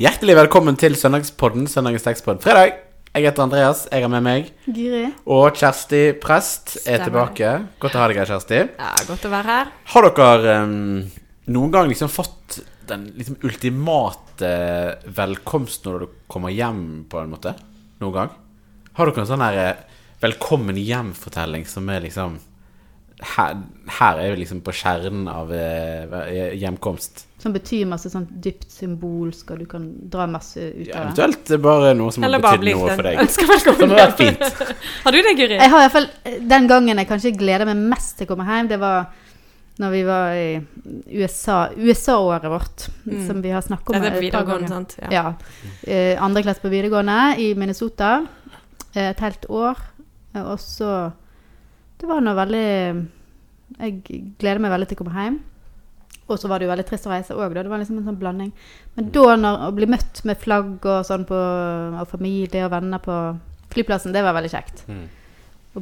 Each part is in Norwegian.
Hjertelig velkommen til Søndagspodden, Søndagens tekstpodd. Fredag. Jeg heter Andreas, jeg har med meg. Guri. Og Kjersti Prest er Stemmer. tilbake. Godt å ha deg her, Kjersti. Ja, godt å være her. Har dere um, noen gang liksom fått den liksom ultimate velkomsten når du kommer hjem, på en måte? Noen gang? Har dere en sånn her eh, velkommen hjem-fortelling som er liksom her, her er vi liksom på kjernen av eh, hjemkomst. Som betyr masse sånn dypt symbolsk, og du kan dra masse ut Ja, av det. eventuelt bare noe som har Eller betydd noe for deg. velkommen Som har vært fint. Har du det, Guri? Jeg har i hvert fall Den gangen jeg kanskje gleder meg mest til å komme hjem, det var når vi var i USA, USA-året vårt, Mm. som vi har snakket om Ja, det er på videregående, sant? Ja. Eh, andre klasse på videregående i Minnesota. eh, Et helt år. Eh, Og så Det var nå veldig Jeg gleder meg veldig til å komme hjem. Og så var det jo veldig trist å reise òg, da. Det var liksom en sånn blanding. Men da når, å bli møtt med flagg og sånn på Og familie og venner på flyplassen, det var veldig kjekt. Mm.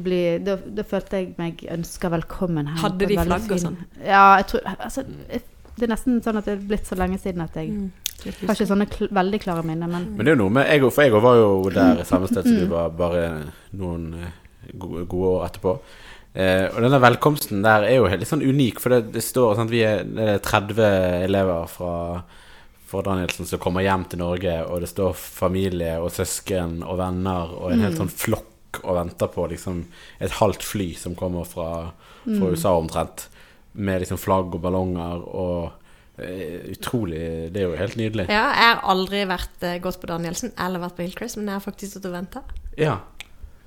Bli, da, da følte jeg meg ønska velkommen hjem. Hadde de flagg og sånn? Ja, jeg tror altså, jeg- Det er nesten sånn at det er blitt så lenge siden at jeg Mm. har ikke sånne kl veldig klare minner, men Men det er jo noe med jeg, For jeg var jo der samme sted som du var, bare noen eh, gode, gode år etterpå. Eh, og denne velkomsten der er jo litt sånn unik, for det, det står sånn at vi er, er 30 elever fra, fra Danielsen som kommer hjem til Norge, og det står familie og søsken og venner og en helt sånn flokk og venter på liksom et halvt fly som kommer fra, fra USA omtrent, med liksom flagg og ballonger og eh, Utrolig Det er jo helt nydelig. Ja, jeg har aldri vært eh, gått på Danielsen eller vært på Hillcrest, men jeg har faktisk stått og venta. Ja.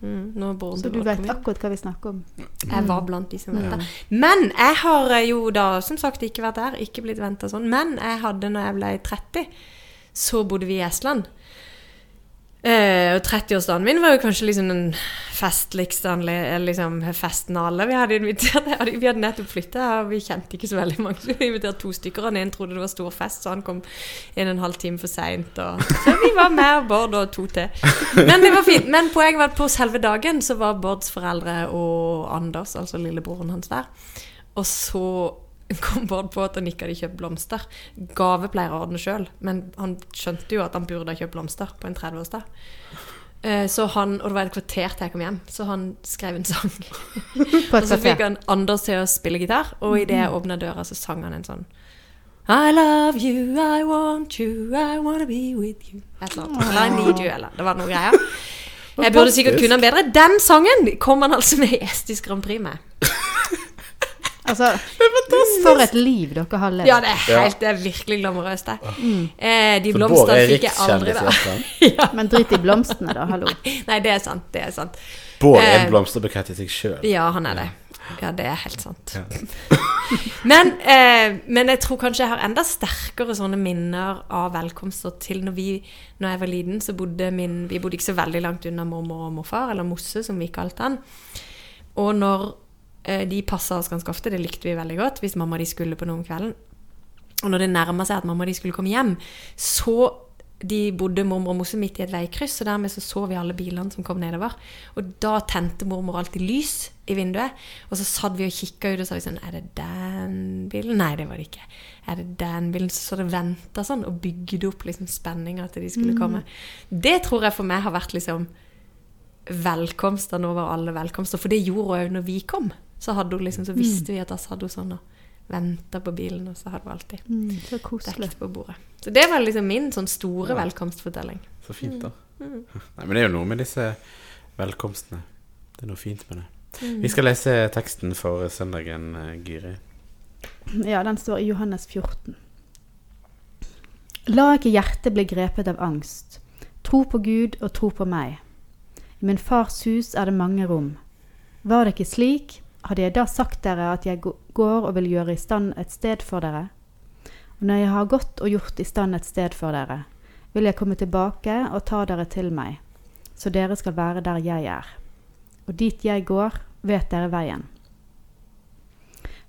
Mm, Så du vet akkurat hva vi snakker om. Jeg var blant de som venta. Men jeg har eh, jo da som sagt ikke vært der, ikke blitt venta sånn. Men jeg hadde, når jeg ble 30, så bodde vi i Estland. Eh, og 30-årsdagen min var jo kanskje liksom den festligste liksom, festen av alle. Vi hadde invitert, vi hadde nettopp flytta, og vi kjente ikke så veldig mange. Så vi inviterte to stykker. Han ene trodde det var stor fest, så han kom en og en halv time for seint. Så vi var med Bård og to til. Men det var fint. Men poenget var at på selve dagen så var Bårds foreldre og Anders, altså lillebroren hans, der. Og så kom Bård på at han ikke hadde kjøpt blomster. Gave pleier å ordne sjøl, men han skjønte jo at han burde ha kjøpt blomster på en 30-årsdag. Eh, Så han, Og det var et kvarter til jeg kom hjem, så han skrev en sang. Og så fikk han Anders til å spille gitar, og idet jeg åpna døra, så sang han en sånn I love you, I want you, I wanna be with you. Et eller annet. Eller I need you, eller Det var noe greier. Jeg burde sikkert kunne han bedre. Den sangen kom han altså med i Estisk Grand Prix med. Altså, for et liv dere har levd. Ja, det er helt, det er virkelig glamorøst, det. Eh, de blomstene er fikk jeg aldri, da. ja. Men drit i blomstene, da. Hallo. Nei, det er sant. Det er sant. Bård er Eh, en blomsterbukett i seg sjøl. Ja, han er det. Ja, det er helt sant. men, eh, men jeg tror kanskje jeg har enda sterkere sånne minner av velkomster til når vi Når jeg var liten, så bodde min Vi bodde ikke så veldig langt unna mormor og morfar, eller Mosse, som vi kalte han. Og når eh, de passa oss ganske ofte, det likte vi veldig godt, hvis mamma og de skulle på noe om kvelden. Og når det nærma seg at mamma og de skulle komme hjem, så de bodde mormor og Mosse midt i et veikryss, og dermed så så vi alle bilene som kom nedover. Og da tente mormor alltid lys i vinduet, og så satt vi og kikka ut og sa vi sånn Er det den bilen? Nei, det var det ikke. Er det den bilen? Så så det venta sånn, og bygde opp liksom spenninga til de skulle komme. Det tror jeg for meg har vært liksom nå var alle velkomster. For det gjorde òg når vi kom. Så, hadde hun liksom, så visste vi at da satt hun sånn og venta på bilen, og så hadde hun alltid Mm, så dekt på bordet. Så det var liksom min sånn store velkomstfortelling. Så fint, da. Mm. Nei, men det er jo noe med disse velkomstene. Det er noe fint med det. Mm. Vi skal lese teksten for søndagen, Giri. Ja, den står i Johannes 14. La ikke hjertet bli grepet av angst. Tro på Gud og tro på meg. I min fars hus er det mange rom. Var det ikke slik, hadde jeg da sagt dere at jeg går og vil gjøre i stand et sted for dere. Og når jeg har gått og gjort i stand et sted for dere, vil jeg komme tilbake og ta dere til meg, så dere skal være der jeg er. Og dit jeg går, vet dere veien.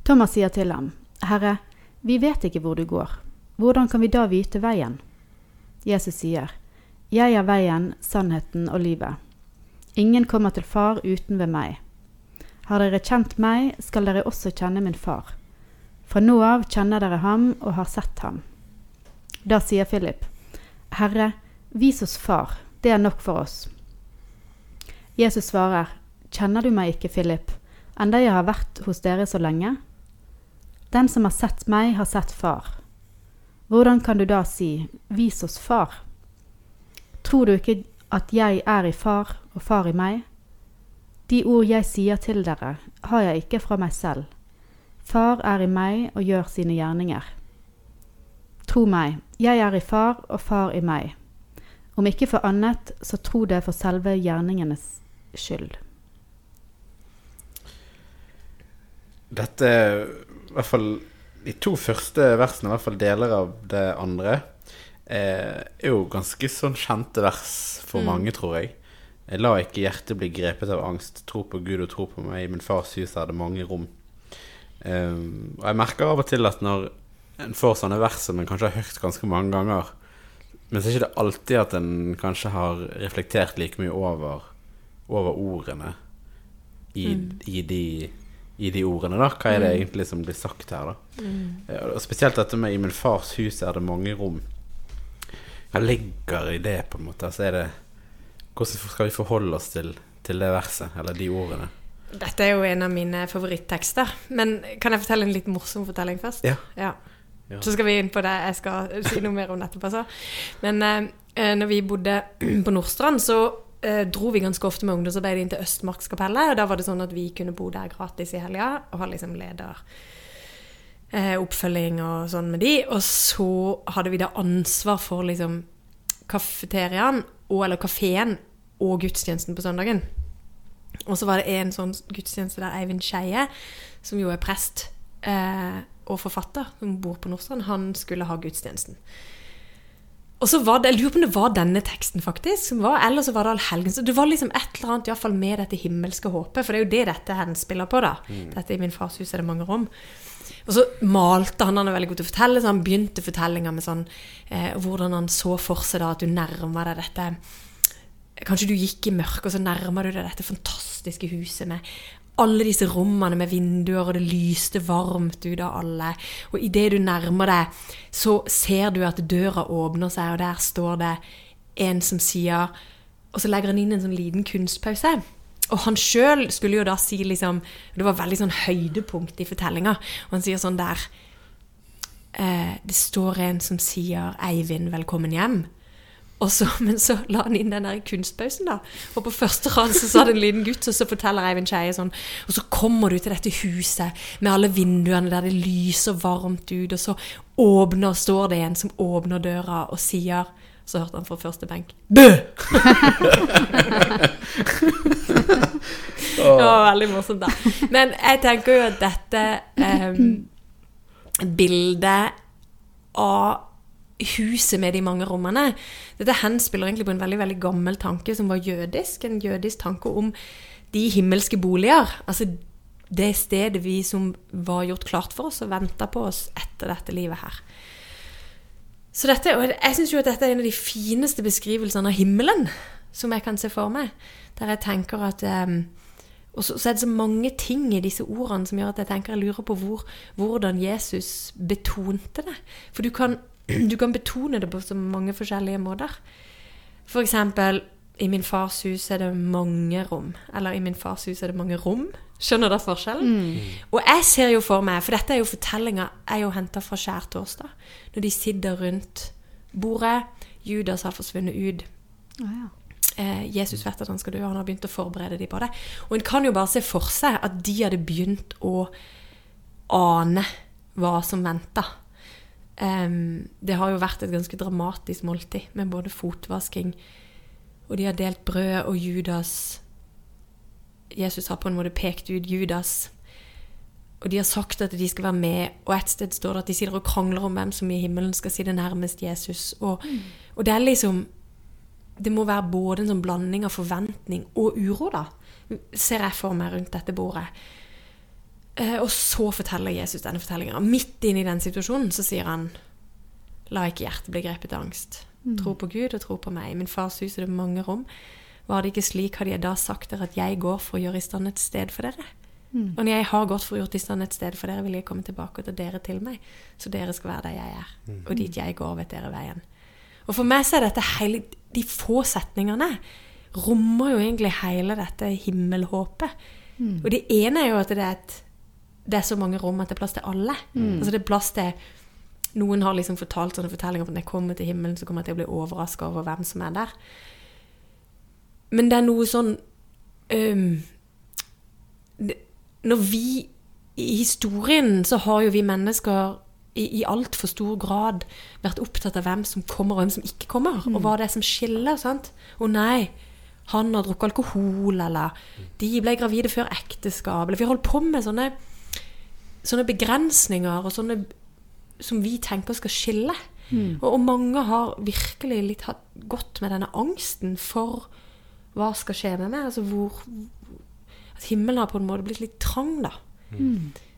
Thomas sier til ham, Herre, vi vet ikke hvor du går. Hvordan kan vi da vite veien? Jesus sier, Jeg er veien, sannheten og livet. Ingen kommer til far uten ved meg. Har dere kjent meg, skal dere også kjenne min far. Fra nå av kjenner dere ham og har sett ham. Da sier Philip, Herre, vis oss Far, det er nok for oss. Jesus svarer, Kjenner du meg ikke, Philip, enda jeg har vært hos dere så lenge? Den som har sett meg, har sett Far. Hvordan kan du da si, Vis oss Far? Tror du ikke at jeg er i Far og Far i meg? De ord jeg sier til dere, har jeg ikke fra meg selv. Far er i meg og gjør sine gjerninger. Tro meg, jeg er i Far og Far i meg. Om ikke for annet, så tro det for selve gjerningenes skyld. Dette i hvert fall De to første versene, i hvert fall deler av det andre, eh, er jo ganske sånn kjente vers for Mm. mange, tror jeg. Jeg La ikke hjertet bli grepet av angst. Tro på Gud og tro på meg. I min fars hus er det mange rom. Um, og jeg merker av og til at når en får sånne vers som en kanskje har hørt ganske mange ganger, men så er det ikke alltid at en kanskje har reflektert like mye over, over ordene i, i, de, i de ordene, da. Hva er det egentlig som blir sagt her, da? Mm. Og spesielt dette med 'i min fars hus er det mange rom'. Hva ligger i det, på en måte? Altså er det Hvordan skal vi forholde oss til, til det verset, eller de ordene? Dette er jo en av mine favorittekster. Men kan jeg fortelle en litt morsom fortelling først? Ja. Ja. Ja. Så skal vi inn på det. Jeg skal si noe mer om dette etterpå. Så. Men eh, når vi bodde på Nordstrand, så eh, dro vi ganske ofte med ungdomsarbeidet inn til Østmarkskapellet. Og da var det sånn at vi kunne bo der gratis i helga og ha liksom leder. Eh, oppfølging og sånn med de. Og så hadde vi da ansvar for liksom kafeteriaen, og, eller kafeen, og gudstjenesten på søndagen. Og så var det en sånn gudstjeneste der Eivind Skeie, som jo er prest eh, og forfatter, som bor på Nordstrand, han skulle ha gudstjenesten. Og så var det, Jeg lurer på om det var denne teksten, faktisk. Som var, eller så var det Allhelgens. Det var liksom et eller annet i fall med dette himmelske håpet. For det er jo det dette henspiller på, da. Dette I min fars hus er det mange rom. Og så malte han, han er veldig god til å fortelle, så han begynte fortellinga med sånn eh, hvordan han så for seg da at du nærmer deg dette Kanskje du gikk i mørket, og så nærmer du deg dette fantastiske huset med alle disse rommene med vinduer, og det lyste varmt ut av alle. Og idet du nærmer deg, så ser du at døra åpner seg, og der står det en som sier Og så legger han inn en sånn liten kunstpause. Og han sjøl skulle jo da si liksom Det var veldig sånn høydepunkt i fortellinga. Og han sier sånn der eh, Det står en som sier 'Eivind, velkommen hjem'. Så, men så la han inn den der kunstpausen, da. Og på første rad så sa det en liten gutt, og så forteller Eivind Skeie sånn Og så kommer du til dette huset med alle vinduene der det lyser varmt ut, og så åpner, står det en som åpner døra og sier Så hørte han fra første benk Bø! Det var veldig morsomt, da. Men jeg tenker jo at dette um, bildet av huset med de mange rommene Dette henspiller egentlig på en veldig veldig gammel tanke som var jødisk. En jødisk tanke om de himmelske boliger. Altså det stedet vi som var gjort klart for oss og venta på oss etter dette livet her. Så dette, og Jeg syns jo at dette er en av de fineste beskrivelsene av himmelen som jeg kan se for meg. Der jeg tenker at um, Og så, så, er det så mange ting i disse ordene som gjør at jeg tenker jeg lurer på hvor, hvordan Jesus betonte det. For du kan, du kan betone det på så mange forskjellige måter. For eksempel i min fars hus er det mange rom. Eller i min fars hus er det mange rom. Skjønner dere forskjellen? Og jeg ser jo for meg, for dette er jo fortellinga jeg jo henta fra skjærtorsdag. Når de sitter rundt bordet, Judas har forsvunnet ut. Å ja. Eh, Jesus vet at han skal dø, og han har begynt å forberede dem på det. Og en kan jo bare se for seg at de hadde begynt å ane hva som venta. Det har jo vært et ganske dramatisk måltid, med både fotvasking Og de har delt brød, og Judas Jesus har på en måte pekt ut Judas. Og de har sagt at de skal være med, og et sted står det at de sitter og krangler om hvem som i himmelen skal sitte nærmest Jesus. Og, og det er liksom Det må være både en sånn blanding av forventning og uro, da, ser jeg for meg rundt dette bordet. Eh, og så forteller Jesus denne fortellinga. Midt inne i den situasjonen så sier han La ikke hjertet bli grepet av angst. Tro på Gud og tro på meg. I min fars hus er det mange rom. Var det ikke slik, hadde jeg da sagt dere at jeg går for å gjøre i stand et sted for dere? Og når jeg har gått for å gjøre i stand et sted for dere, vil jeg komme tilbake og ta dere til meg, så dere skal være der jeg er. Og dit jeg går, vet dere veien. Og for meg så er dette hele De få setningene rommer jo egentlig hele dette himmelhåpet. Og det ene er jo at det er, et, det er så mange rom at det er plass til alle. Altså det er plass til Noen har liksom fortalt sånne fortellinger om at når jeg kommer til himmelen, så kommer jeg til å bli overraska over hvem som er der. Men det er noe sånn um, det, Når vi I historien så har jo vi mennesker i, i altfor stor grad vært opptatt av hvem som kommer og hvem som ikke kommer, og hva det er som skiller. sant? Å nei, han har drukket alkohol, eller de ble gravide før ekteskap. Eller vi holder på med sånne, sånne begrensninger og sånne som vi tenker skal skille. Og, og mange har virkelig litt hatt, gått med denne angsten for hva skal skje med meg. Altså hvor At himmelen har på en måte blitt litt trang, da.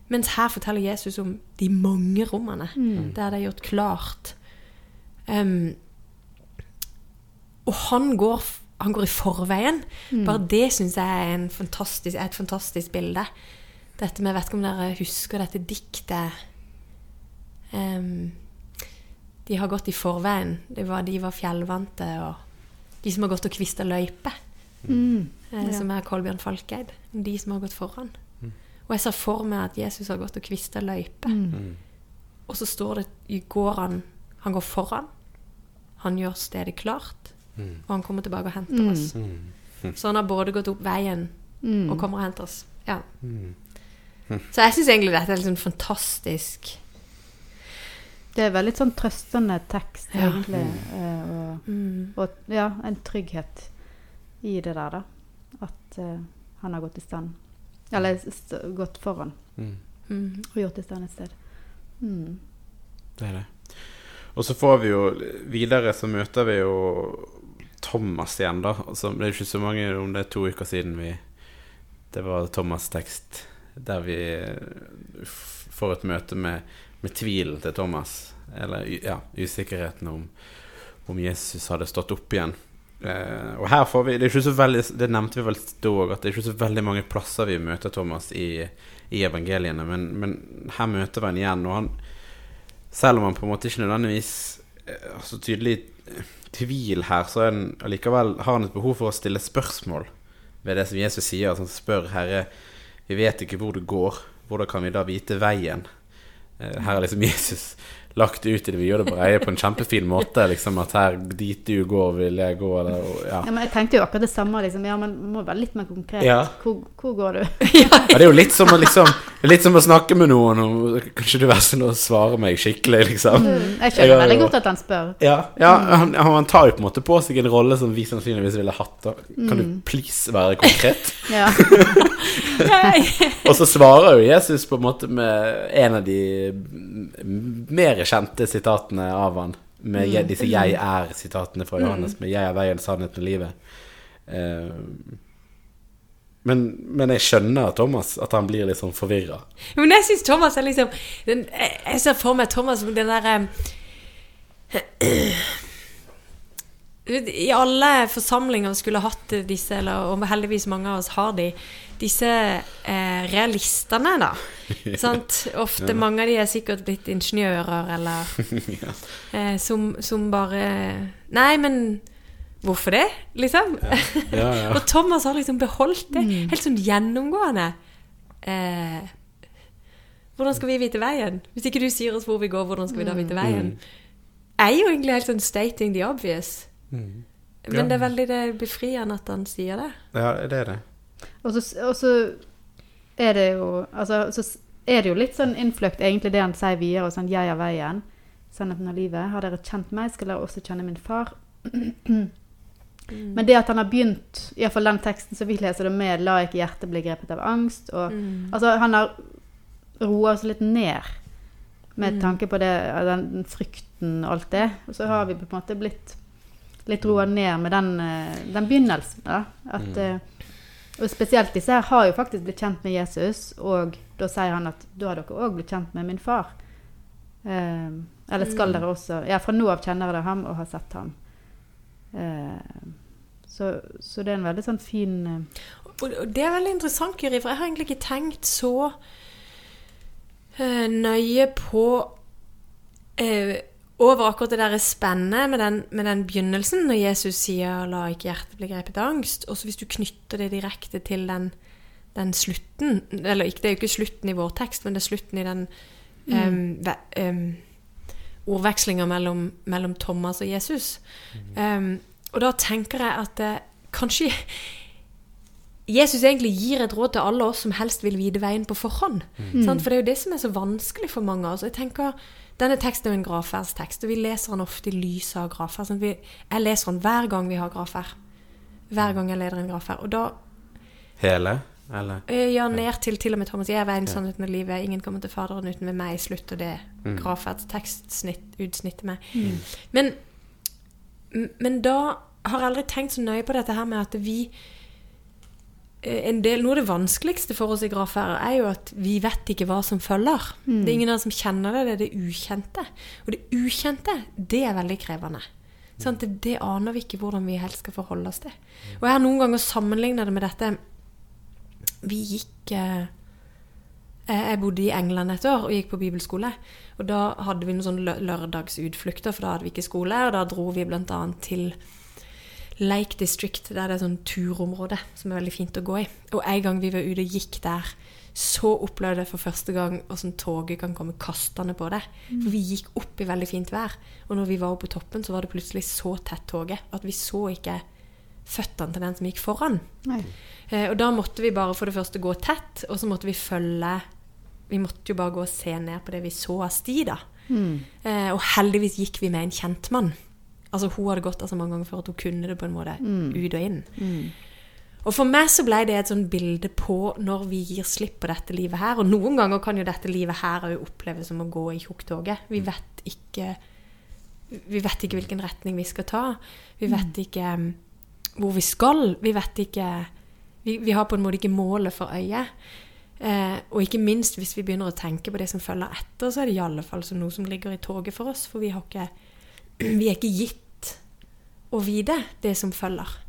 Mens her forteller Jesus om de mange rommene der det er gjort klart. Um, og han går, han går i forveien. Bare det syns jeg er, en fantastisk, er et fantastisk bilde. Dette med, Jeg vet ikke om dere husker dette diktet um, De har gått i forveien. Det var, de var fjellvante, og de som har gått og kvista løype. Mm. Eh, Ja. Som er Kolbjørn Falkeid. De som har gått foran. Og jeg ser for meg at Jesus har gått og kvista løype. Mm. Og så står det går han, han går foran. Han gjør stedet klart. Og han kommer tilbake og henter oss. Så han har både gått opp veien Mm. og kommer og henter oss. Ja. Så jeg syns egentlig dette er sånn fantastisk. Det er veldig sånn trøstende tekst, Ja. egentlig. eh, Og, Mm. og ja, en trygghet i det der, da. At eh, han har gått i stand. Eller st gått foran Mm. Mm. og gjort i stand et sted. Mm. Det er det. Og så får vi jo Videre så møter vi jo Thomas igjen, da. Altså, det er ikke så mange om det er to uker siden vi Det var Thomas' tekst der vi eh, får et møte med, med tvilen til Thomas. Eller ja, usikkerheten om, om Jesus hadde stått opp igjen. Eh, og her får vi Det er ikke så veldig Det nevnte vi vel da òg, at det er ikke så veldig mange plasser vi møter Thomas i, i evangeliene, men, men her møter vi han igjen. Og han selv om han på en måte ikke nødvendigvis har så tydelig eh, tvil her, så han allikevel har han et behov for å stille spørsmål ved det som Jesus sier. Altså han spør Herre, vi vet ikke hvor det går, hvordan kan vi da vite veien? Uh, Her er liksom Jesus lagt ut i det vide og det breie på en kjempefin måte. Liksom At her dit du går, vil jeg gå. Eller, og, ja. Ja, men jeg tenkte jo akkurat det samme. Liksom. Ja, men må være litt mer konkret. Ja. Hvor, hvor går du? Ja, det er jo litt som å liksom Litt som å snakke med noen og Kanskje du være sånn å svare meg skikkelig, liksom. Mm, Jeg skjønner veldig godt at han spør. Ja, ja han, han tar jo på en måte på seg en rolle som vi sannsynligvis ville hatt. Da. Kan du please være konkret? Ja. Og så svarer jo Jesus på en måte med en av de m- kjente sitatene av han. Med je- disse 'jeg er'-sitatene fra Johannes. Med 'jeg er veien, sannheten og livet'. Uh, men, men jeg skjønner Thomas, at han blir litt sånn forvirra. Men jeg syns Thomas er liksom den, jeg- ser for meg Thomas som den derre I alle forsamlinger skulle hatt disse, eller og heldigvis mange av oss har de, disse eh, realistene, da. Sant? Ofte mange av de er sikkert blitt ingeniører, eller eh, som, som bare Nei, men hvorfor det? Liksom. Ja, ja. Og Thomas har liksom beholdt det helt sånn gjennomgående. Eh, hvordan skal vi vite veien? Hvis ikke du sier oss hvor vi går, hvordan skal vi da vite veien? Er jo egentlig helt sånn stating the obvious. Men Ja. det er veldig det befriende at han sier det. ja, det er det. Og så, og så er det jo Altså, så er det jo litt sånn innfløkt, egentlig, det han sier videre. Og sånn 'Jeg er veien, sannheten av livet'. Har dere kjent meg, skal dere også kjenne min far. Men det at han har begynt, iallfall den teksten som vi leser det med 'La ikke hjertet bli grepet av angst'. Og, Altså, han har roa oss litt ned med tanke på det, den frykten og alt det. Og så har vi på en måte blitt litt roa ned med den, eh, den begynnelsen. Da. At, mm. og spesielt disse her har jo faktisk blitt kjent med Jesus, og da sier han at da har dere òg blitt kjent med min far. Eh, eller skal dere også Ja, fra nå av kjenner dere ham og har sett ham. Eh, så, så det er en veldig sånn fin eh, Og og det er veldig interessant, Guri, for jeg har egentlig ikke tenkt så eh, nøye på eh, over akkurat det der spennet med den, med den begynnelsen, når Jesus sier 'la ikke hjertet bli grepet av angst', og så hvis du knytter det direkte til den, den slutten Eller ikke, det er jo ikke slutten i vår tekst, men det er slutten i den um, ve- um, ordvekslinga mellom, mellom Thomas og Jesus. Um, og da tenker jeg at det, kanskje Jesus egentlig gir et råd til alle oss som helst vil vite veien på forhånd. Sant? For det er jo det som er så vanskelig for mange av oss. Jeg tenker, Denne teksten er jo en gravferdstekst, og vi leser den ofte i lys av gravferd. Sånn Vi, jeg leser den hver gang vi har gravferd. Hver gang jeg leder en gravferd. Og da Hele? Eller? Eh, Ja, ned til til og med Thomas. Jeg er veien, sannheten og livet. Ingen kommer til Faderen uten ved meg. Slutt og det gravferdstekstsnittet med. Men, m- men da har jeg aldri tenkt så nøye på dette her med at vi del, Noe av det vanskeligste for oss i gravferder er jo at vi vet ikke hva som følger. Det er ingen av oss som kjenner det, det er det ukjente. Og det ukjente, det er veldig krevende. Sånn, Det, det aner vi ikke hvordan vi helst skal forholde oss til. Og jeg har noen ganger sammenlignet det med dette Vi gikk eh, Jeg bodde i England et år og gikk på bibelskole. Og da hadde vi noen sånne lørdagsutflukter, for da hadde vi ikke skole. Og da dro vi bl.a. til Lake District, der det er sånn turområde som er veldig fint å gå i. Og en gang vi var ute og gikk der, så opplevde jeg for første gang hvordan toget kan komme kastende på deg. For vi gikk opp i veldig fint vær, og når vi var oppe på toppen, så var det plutselig så tett toget at vi så ikke føttene til den som gikk foran. Eh, og da måtte vi bare for det første gå tett, og så måtte vi følge Vi måtte jo bare gå og se ned på det vi så av sti, da. Eh, og heldigvis gikk vi med en kjentmann. Altså Hun hadde gått der så mange ganger før at hun kunne det på en måte ut og inn. Og for meg så ble det et sånn bilde på når vi gir slipp på dette livet her. Og noen ganger kan jo dette livet her òg oppleves som å gå i tjukktoget. Vi vet ikke Vi vet ikke hvilken retning vi skal ta. Vi vet ikke um, hvor vi skal. Vi vet ikke vi, vi har på en måte ikke målet for øyet. Eh, og ikke minst hvis vi begynner å tenke på det som følger etter, så er det i alle fall som noe som ligger i toget for oss. For vi, har ikke, vi er ikke gitt å vite det som følger.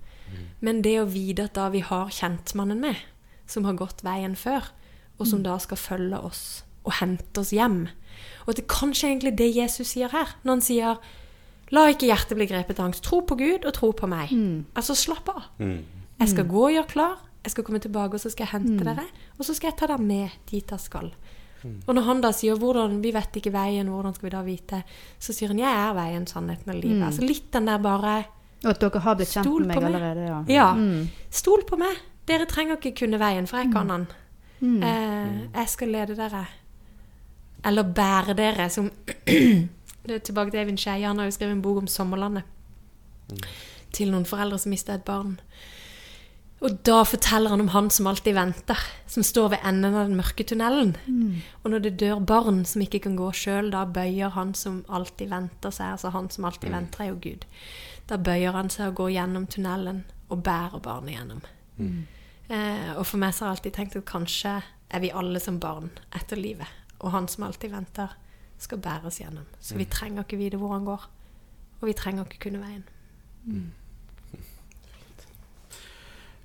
Men det å vite at da vi har kjentmannen med, som har gått veien før, og som da skal følge oss og hente oss hjem Og at det kanskje er egentlig det Jesus sier her, når han sier La ikke hjertet bli grepet av angst. Tro på Gud og tro på meg. Altså, slapp av. Jeg skal gå og gjøre klar. Jeg skal komme tilbake, og så skal jeg hente dere. Og så skal jeg ta dere med dit jeg skal. Og når han da sier hvordan, 'vi vet ikke veien, hvordan skal vi da vite?' Så sier han 'jeg er veien, sannheten og livet'. Altså litt den der bare Og at dere har blitt kjent med meg meg. allerede, ja. Ja. Stol på meg. Dere trenger ikke kunne veien, for jeg kan den. Mm. Eh, jeg skal lede dere. Eller bære dere, som Det er tilbake til Eivind Skeie. Han har jo skrevet en bok om sommerlandet. Til noen foreldre som mista et barn. Og da forteller han om han som alltid venter, som står ved enden av den mørke tunnelen. Og når det dør barn som ikke kan gå sjøl, da bøyer han som alltid venter seg. Altså han som alltid venter, er jo Gud. Da bøyer han seg og går gjennom tunnelen og bærer barnet gjennom. Eh, og for meg så har jeg alltid tenkt at kanskje er vi alle som barn etter livet. Og han som alltid venter, skal bæres gjennom. Så vi trenger ikke vite hvor han går. Og vi trenger ikke kunne veien.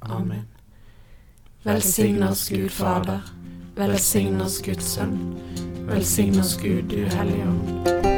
Amen. Velsign oss Gud Fader. Velsign oss Guds Sønn. Velsign oss Gud, du Hellige Ånd.